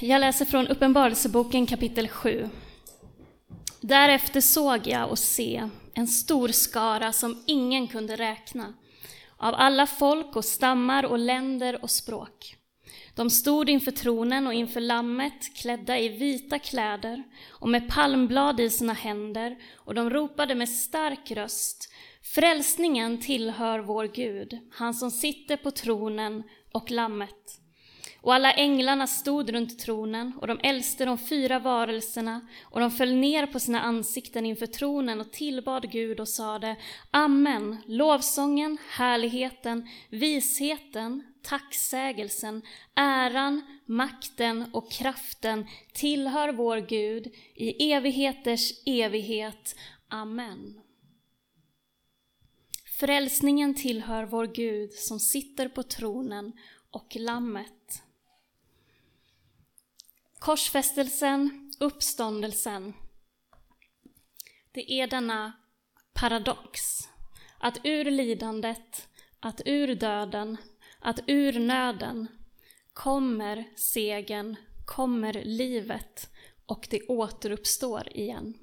Jag läser från Uppenbarelseboken kapitel 7. Därefter såg jag och se en stor skara som ingen kunde räkna, av alla folk och stammar och länder och språk. De stod inför tronen och inför lammet klädda i vita kläder och med palmblad i sina händer och de ropade med stark röst Frälsningen tillhör vår Gud, han som sitter på tronen och lammet. Och alla änglarna stod runt tronen och de äldste de fyra varelserna och de föll ner på sina ansikten inför tronen och tillbad Gud och sade Amen, lovsången, härligheten, visheten, tacksägelsen, äran, makten och kraften tillhör vår Gud i evigheters evighet. Amen. Frälsningen tillhör vår Gud som sitter på tronen och Lammet. Korsfästelsen, uppståndelsen. Det är denna paradox. Att ur lidandet, att ur döden, att ur nöden kommer segern, kommer livet och det återuppstår igen.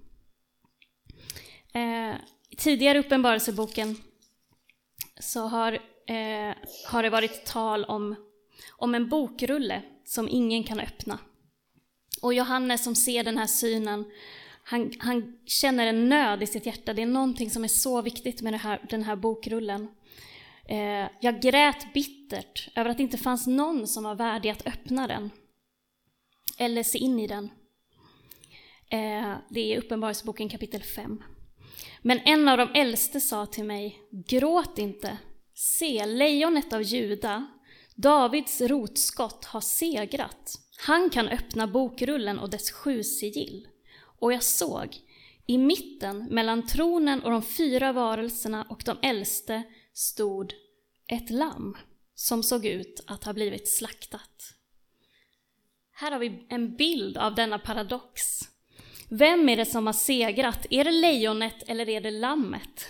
Eh, tidigare uppenbarelseboken så har, eh, har det varit tal om, om en bokrulle som ingen kan öppna. Och Johannes som ser den här synen, han, han känner en nöd i sitt hjärta. Det är någonting som är så viktigt med här, den här bokrullen. Eh, jag grät bittert över att det inte fanns någon som var värdig att öppna den eller se in i den. Eh, det är Uppenbarelseboken kapitel 5. Men en av de äldste sa till mig, gråt inte. Se, lejonet av Juda, Davids rotskott, har segrat. Han kan öppna bokrullen och dess sju sigill. Och jag såg, i mitten mellan tronen och de fyra varelserna och de äldste stod ett lamm som såg ut att ha blivit slaktat. Här har vi en bild av denna paradox. Vem är det som har segrat? Är det lejonet eller är det lammet?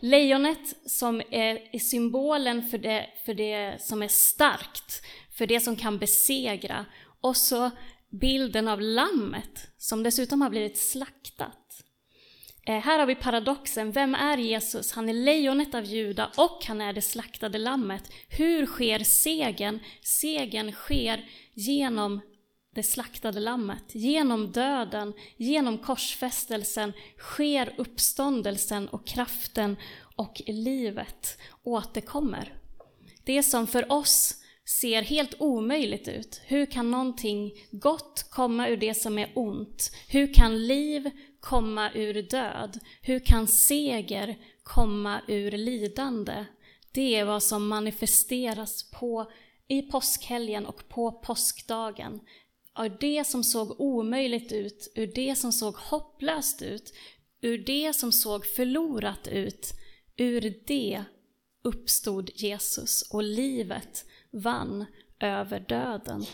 Lejonet som är, symbolen för det, för det som är starkt, för det som kan besegra. Och så bilden av lammet som dessutom har blivit slaktat. Eh, här har vi paradoxen, vem är Jesus? Han är lejonet av Juda och han är det slaktade lammet. Hur sker segern? Segern sker genom det slaktade lammet. Genom döden, genom korsfästelsen sker uppståndelsen och kraften och livet återkommer. Det som för oss ser helt omöjligt ut. Hur kan någonting gott komma ur det som är ont? Hur kan liv komma ur död? Hur kan seger komma ur lidande? Det är vad som manifesteras på, i påskhelgen och på påskdagen. Ur det som såg omöjligt ut, ur det som såg hopplöst ut, ur det som såg förlorat ut, ur det uppstod Jesus och livet vann över döden.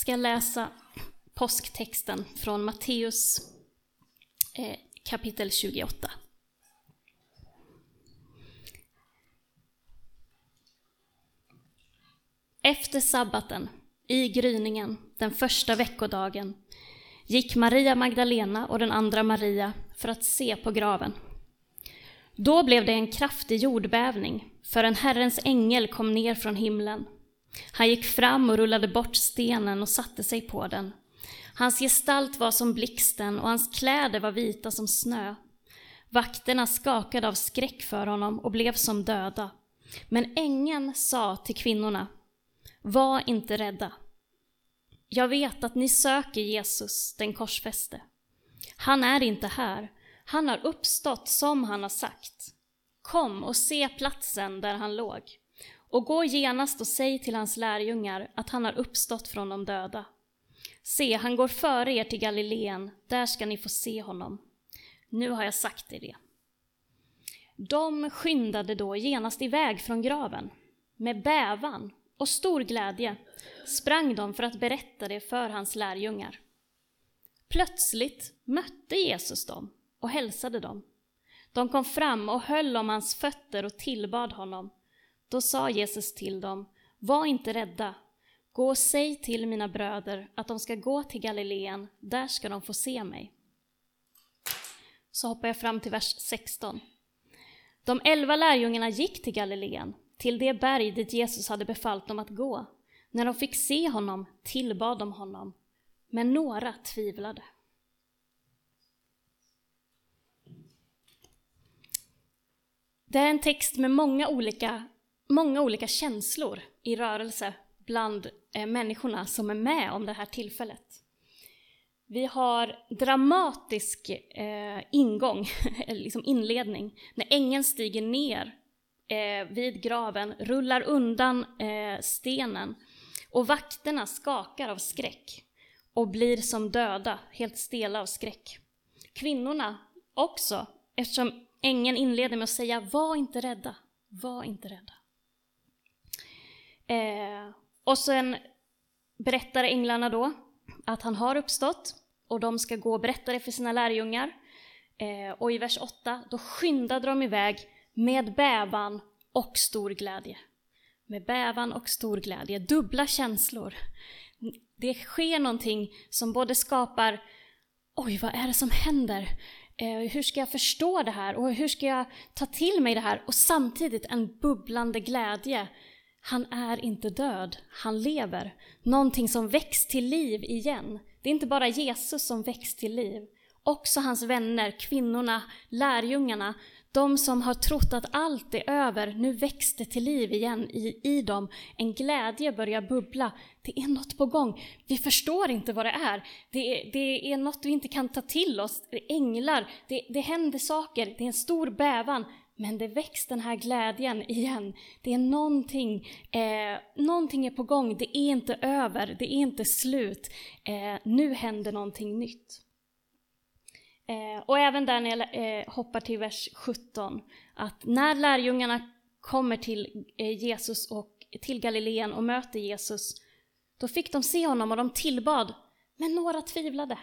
ska läsa påsktexten från Matteus eh, kapitel 28. Efter sabbaten, i gryningen, den första veckodagen, gick Maria Magdalena och den andra Maria för att se på graven. Då blev det en kraftig jordbävning, för en Herrens ängel kom ner från himlen. Han gick fram och rullade bort stenen och satte sig på den. Hans gestalt var som blixten och hans kläder var vita som snö. Vakterna skakade av skräck för honom och blev som döda. Men ängeln sa till kvinnorna, var inte rädda. Jag vet att ni söker Jesus, den korsfäste. Han är inte här. Han har uppstått som han har sagt. Kom och se platsen där han låg. Och gå genast och säg till hans lärjungar att han har uppstått från de döda. Se, han går före er till Galileen, där ska ni få se honom. Nu har jag sagt er det. De skyndade då genast iväg från graven. Med bävan och stor glädje sprang de för att berätta det för hans lärjungar. Plötsligt mötte Jesus dem och hälsade dem. De kom fram och höll om hans fötter och tillbad honom. Då sa Jesus till dem, var inte rädda. Gå och säg till mina bröder att de ska gå till Galileen, där ska de få se mig. Så hoppar jag fram till vers 16. De elva lärjungarna gick till Galileen, till det berg dit Jesus hade befallt dem att gå. När de fick se honom tillbad de honom, men några tvivlade. Det är en text med många olika, många olika känslor i rörelse bland eh, människorna som är med om det här tillfället. Vi har dramatisk eh, ingång, liksom inledning, när ängeln stiger ner eh, vid graven, rullar undan eh, stenen och vakterna skakar av skräck och blir som döda, helt stela av skräck. Kvinnorna också, eftersom ängeln inleder med att säga var inte rädda, var inte rädda. Eh, och sen berättar änglarna då att han har uppstått och de ska gå och berätta det för sina lärjungar. Eh, och i vers 8, då skyndade de iväg med bävan och stor glädje. Med bävan och stor glädje, dubbla känslor. Det sker någonting som både skapar, oj vad är det som händer? Eh, hur ska jag förstå det här och hur ska jag ta till mig det här? Och samtidigt en bubblande glädje. Han är inte död, han lever. Någonting som väcks till liv igen. Det är inte bara Jesus som väcks till liv. Också hans vänner, kvinnorna, lärjungarna, de som har trott att allt är över, nu väcks det till liv igen i, i dem. En glädje börjar bubbla. Det är något på gång. Vi förstår inte vad det är. Det är, det är något vi inte kan ta till oss. Det är änglar, det, det händer saker, det är en stor bävan. Men det väcks den här glädjen igen. Det är någonting, eh, någonting är på gång, det är inte över, det är inte slut. Eh, nu händer någonting nytt. Eh, och även där när jag eh, hoppar till vers 17, att när lärjungarna kommer till eh, Jesus och till Galileen och möter Jesus, då fick de se honom och de tillbad, men några tvivlade.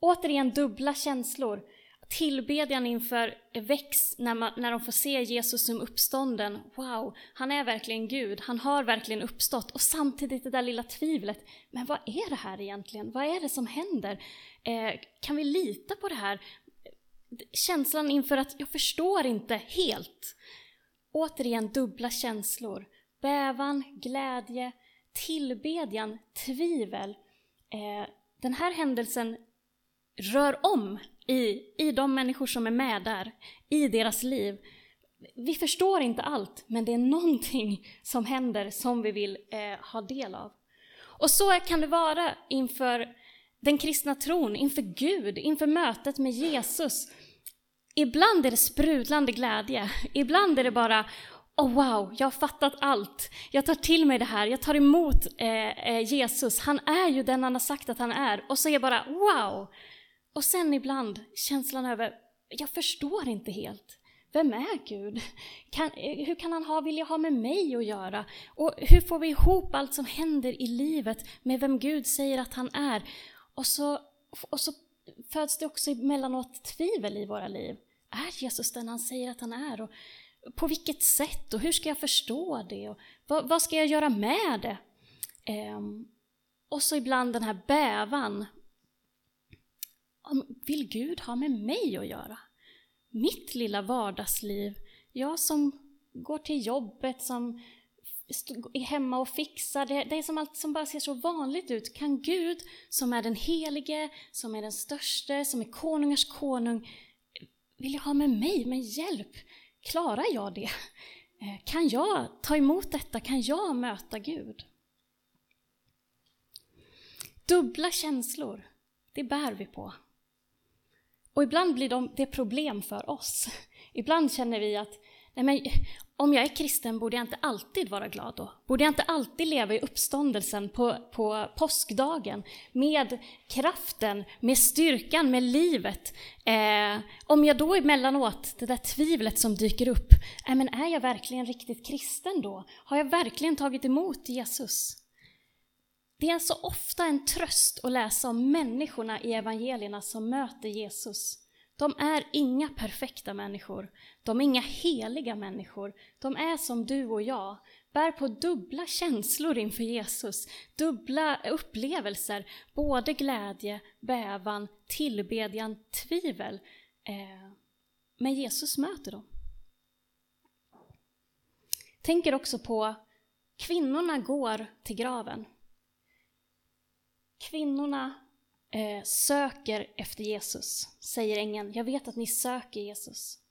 Återigen dubbla känslor. Tillbedjan inför väcks när, man, när de får se Jesus som uppstånden. Wow, han är verkligen Gud, han har verkligen uppstått. Och samtidigt det där lilla tvivlet, men vad är det här egentligen? Vad är det som händer? Eh, kan vi lita på det här? Känslan inför att jag förstår inte helt. Återigen dubbla känslor. Bävan, glädje, tillbedjan, tvivel. Eh, den här händelsen rör om i, i de människor som är med där, i deras liv. Vi förstår inte allt, men det är någonting som händer som vi vill eh, ha del av. Och så kan det vara inför den kristna tron, inför Gud, inför mötet med Jesus. Ibland är det sprudlande glädje, ibland är det bara Oh wow, jag har fattat allt. Jag tar till mig det här, jag tar emot eh, eh Jesus. Han är ju den han har sagt att han är. Och så är jag bara wow. Och sen ibland känslan över, jag förstår inte helt. Vem är Gud? Kan, eh, hur kan han ha, vilja ha med mig att göra? Och hur får vi ihop allt som händer i livet med vem Gud säger att han är? Och så, och så föds det också emellanåt tvivel i våra liv. Är Jesus den han säger att han är? Och på vilket sätt? Och hur ska jag förstå det? Och vad, vad ska jag göra med det? Ehm, och så ibland den här bävan. Vill Gud ha med mig att göra? Mitt lilla vardagsliv, jag som går till jobbet, som är hemma och fixar. Det, det är som allt som bara ser så vanligt ut. Kan Gud, som är den helige, som är den störste, som är konungars konung, vilja ha med mig? Men hjälp! Klarar jag det? Eh, kan jag ta emot detta? Kan jag möta Gud? Dubbla känslor, det bär vi på. Och ibland blir de, det problem för oss. Ibland känner vi att nej men, om jag är kristen borde jag inte alltid vara glad då? Borde jag inte alltid leva i uppståndelsen på, på påskdagen med kraften, med styrkan, med livet? Eh, om jag då emellanåt, det där tvivlet som dyker upp, eh, men är jag verkligen riktigt kristen då? Har jag verkligen tagit emot Jesus? Det är så ofta en tröst att läsa om människorna i evangelierna som möter Jesus, De är inga perfekta människor. De är inga heliga människor. De är som du och jag, bär på dubbla känslor inför Jesus, dubbla upplevelser, både glädje, bävan, tillbedjan, tvivel. Eh, men Jesus möter dem. Tänker också på kvinnorna går till graven. Kvinnorna eh, söker efter Jesus, säger ängeln. Jag vet att ni söker Jesus.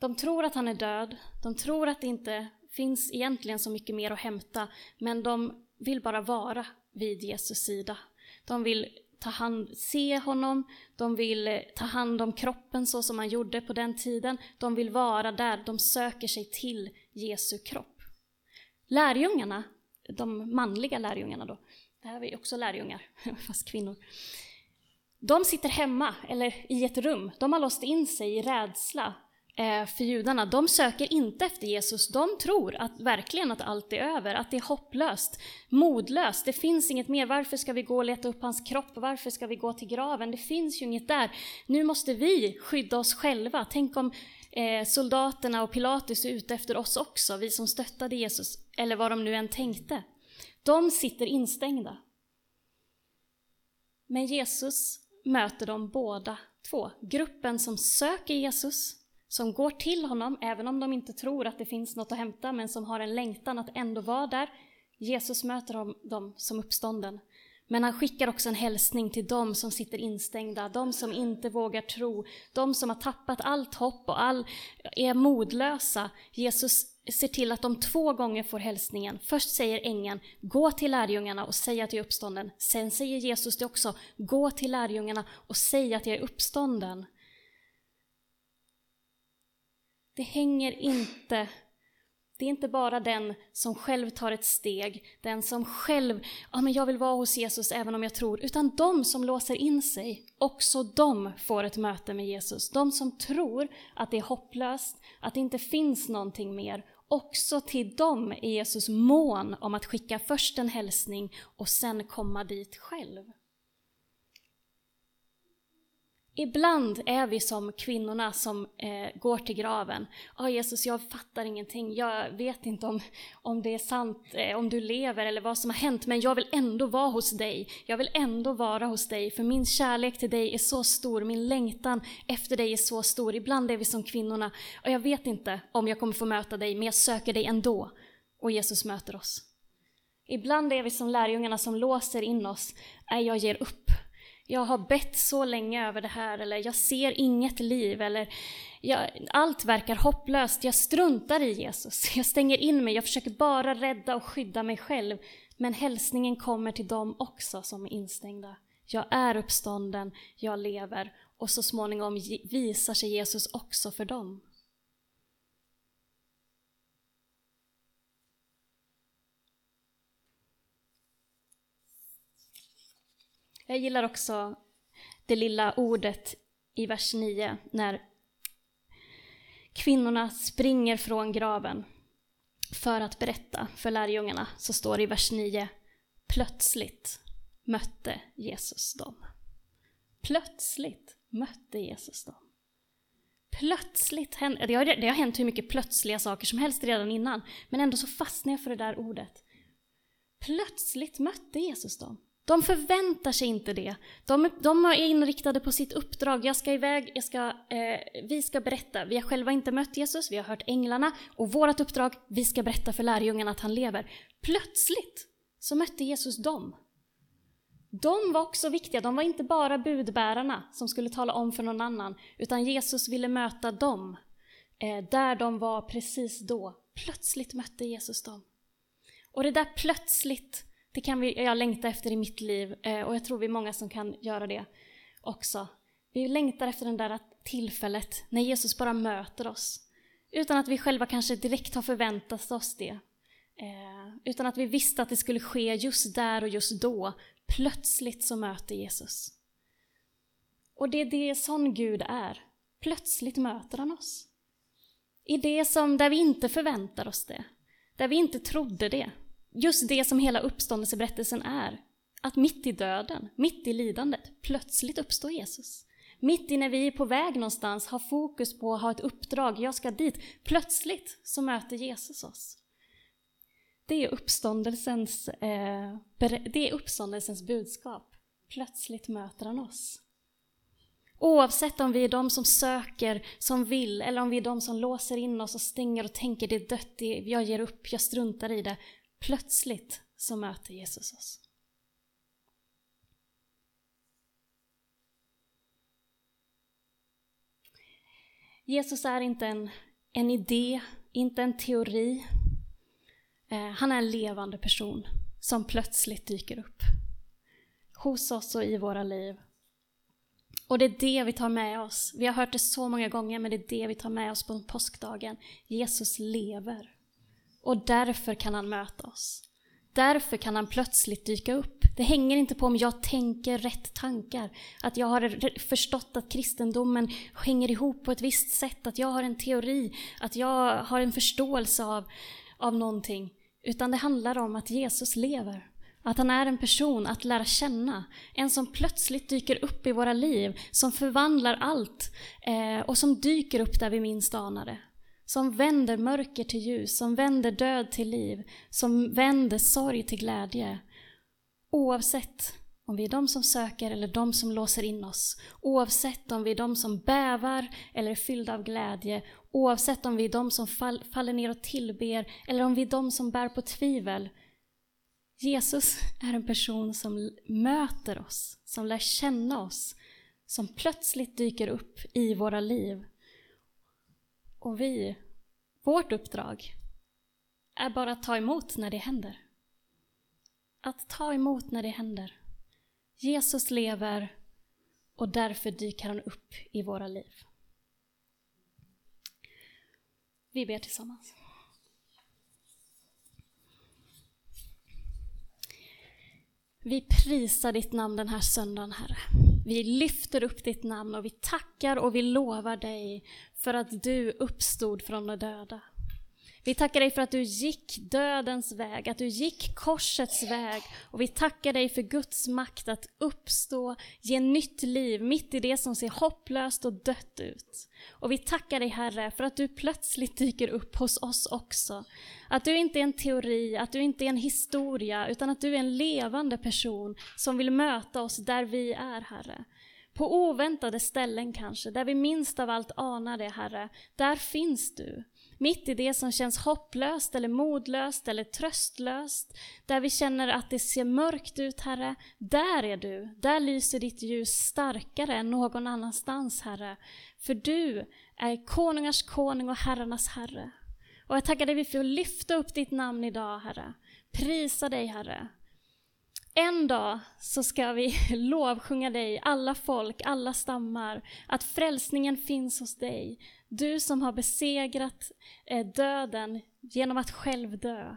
De tror att han är död, de tror att det inte finns egentligen så mycket mer att hämta, men de vill bara vara vid Jesus sida. De vill ta hand, se honom, de vill ta hand om kroppen så som man gjorde på den tiden. De vill vara där, de söker sig till Jesu kropp. Lärjungarna, de manliga lärjungarna då, det här är också lärjungar, fast kvinnor. De sitter hemma, eller i ett rum. De har låst in sig i rädsla Eh, för judarna. De söker inte efter Jesus. De tror att, verkligen att allt är över, att det är hopplöst, modlöst. Det finns inget mer. Varför ska vi gå och leta upp hans kropp? Varför ska vi gå till graven? Det finns ju inget där. Nu måste vi skydda oss själva. Tänk om eh, soldaterna och Pilatus är ute efter oss också, vi som stöttade Jesus, eller vad de nu än tänkte. De sitter instängda. Men Jesus möter de båda två. Gruppen som söker Jesus, som går till honom, även om de inte tror att det finns något att hämta, men som har en längtan att ändå vara där. Jesus möter dem som uppstånden. Men han skickar också en hälsning till dem som sitter instängda, de som inte vågar tro, de som har tappat allt hopp och all, är modlösa. Jesus ser till att de två gånger får hälsningen. Först säger ängeln, gå till lärjungarna och säg att jag är uppstånden. Sen säger Jesus det också, gå till lärjungarna och säg att jag är uppstånden. Det hänger inte det är inte bara den som själv tar ett steg, den som själv, ja men jag vill vara hos Jesus även om jag tror, utan de som låser in sig, också de får ett möte med Jesus. De som tror att det är hopplöst, att det inte finns någonting mer, också till dem är Jesus mån om att skicka först en hälsning och sen komma dit själv. Ibland är vi som kvinnorna som eh, går till graven. Ja, oh, Jesus, jag fattar ingenting. Jag vet inte om, om det är sant, eh, om du lever eller vad som har hänt, men jag vill ändå vara hos dig. Jag vill ändå vara hos dig, för min kärlek till dig är så stor, min längtan efter dig är så stor. Ibland är vi som kvinnorna, och jag vet inte om jag kommer få möta dig, men jag söker dig ändå. Och Jesus möter oss. Ibland är vi som lärjungarna som låser in oss. Nej, jag ger upp jag har bett så länge över det här, eller jag ser inget liv, eller jag, allt verkar hopplöst, jag struntar i Jesus, jag stänger in mig, jag försöker bara rädda och skydda mig själv. Men hälsningen kommer till dem också som är instängda. Jag är uppstånden, jag lever, och så småningom visar sig Jesus också för dem. Jag gillar också det lilla ordet i vers 9 när kvinnorna springer från graven för att berätta för lärjungarna, så står det i vers 9, plötsligt mötte Jesus dem. Plötsligt mötte Jesus dem. Plötsligt hände, det har, det har hänt hur mycket plötsliga saker som helst redan innan, men ändå så fastnar jag för det där ordet. Plötsligt mötte Jesus dem. De förväntar sig inte det. De, de är inriktade på sitt uppdrag. Jag ska iväg, jag ska, eh, vi ska berätta. Vi har själva inte mött Jesus, vi har hört änglarna och vårt uppdrag, vi ska berätta för lärjungarna att han lever. Plötsligt så mötte Jesus dem. De var också viktiga, de var inte bara budbärarna som skulle tala om för någon annan, utan Jesus ville möta dem eh, där de var precis då. Plötsligt mötte Jesus dem. Och det där plötsligt det kan vi, jag längta efter i mitt liv eh, och jag tror vi är många som kan göra det också. Vi längtar efter det där tillfället när Jesus bara möter oss. Utan att vi själva kanske direkt har förväntat oss det. Eh, utan att vi visste att det skulle ske just där och just då. Plötsligt så möter Jesus. Och det är det sån Gud är. Plötsligt möter han oss. I det som, där vi inte förväntar oss det. Där vi inte trodde det just det som hela uppståndelseberättelsen är. Att mitt i döden, mitt i lidandet, plötsligt uppstår Jesus. Mitt i när vi är på väg någonstans, har fokus på att ha ett uppdrag, jag ska dit. Plötsligt så möter Jesus oss. Det är uppståndelsens, eh, det är uppståndelsens budskap. Plötsligt möter han oss. Oavsett om vi är de som söker, som vill, eller om vi är de som låser in oss och stänger och tänker det är dött, jag ger upp, jag struntar i det. Plötsligt så möter Jesus oss. Jesus är inte en, en idé, inte en teori. Eh, han är en levande person som plötsligt dyker upp. Hos oss och i våra liv. Och det är det vi tar med oss. Vi har hört det så många gånger, men det är det vi tar med oss på påskdagen. Jesus lever. Och därför kan han möta oss. Därför kan han plötsligt dyka upp. Det hänger inte på om jag tänker rätt tankar, att jag har förstått att kristendomen hänger ihop på ett visst sätt, att jag har en teori, att jag har en förståelse av, av någonting. Utan det handlar om att Jesus lever. Att han är en person att lära känna. En som plötsligt dyker upp i våra liv, som förvandlar allt eh, och som dyker upp där vi minst anar det. Som vänder mörker till ljus, som vänder död till liv, som vänder sorg till glädje. Oavsett om vi är de som söker eller de som låser in oss. Oavsett om vi är de som bävar eller är fyllda av glädje. Oavsett om vi är de som fall, faller ner och tillber eller om vi är de som bär på tvivel. Jesus är en person som möter oss, som lär känna oss, som plötsligt dyker upp i våra liv. Och vi, vårt uppdrag, är bara att ta emot när det händer. Att ta emot när det händer. Jesus lever och därför dyker han upp i våra liv. Vi ber tillsammans. Vi prisar ditt namn den här söndagen, Herre. Vi lyfter upp ditt namn och vi tackar och vi lovar dig för att du uppstod från de döda. Vi tackar dig för att du gick dödens väg, att du gick korsets väg. Och vi tackar dig för Guds makt att uppstå, ge nytt liv mitt i det som ser hopplöst och dött ut. Och vi tackar dig Herre för att du plötsligt dyker upp hos oss också. Att du inte är en teori, att du inte är en historia, utan att du är en levande person som vill möta oss där vi är Herre. På oväntade ställen kanske, där vi minst av allt anar det Herre, där finns du. Mitt i det som känns hopplöst eller modlöst eller tröstlöst, där vi känner att det ser mörkt ut, Herre, där är du. Där lyser ditt ljus starkare än någon annanstans, Herre. För du är konungars konung och herrarnas herre. Och jag tackar dig för att lyfta upp ditt namn idag, Herre. Prisa dig, Herre. En dag så ska vi lovsjunga dig, alla folk, alla stammar, att frälsningen finns hos dig. Du som har besegrat eh, döden genom att själv dö.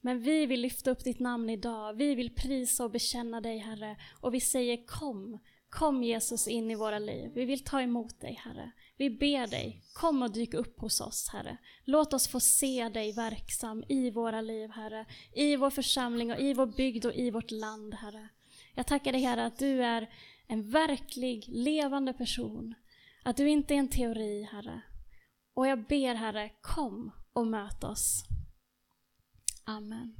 Men vi vill lyfta upp ditt namn idag. Vi vill prisa och bekänna dig, Herre. Och vi säger kom, kom Jesus in i våra liv. Vi vill ta emot dig, Herre. Vi ber dig, kom och dyk upp hos oss, Herre. Låt oss få se dig verksam i våra liv, Herre. I vår församling och i vår bygd och i vårt land, Herre. Jag tackar dig, Herre, att du är en verklig, levande person. Att du inte är en teori, Herre. Och jag ber Herre, kom och möt oss. Amen.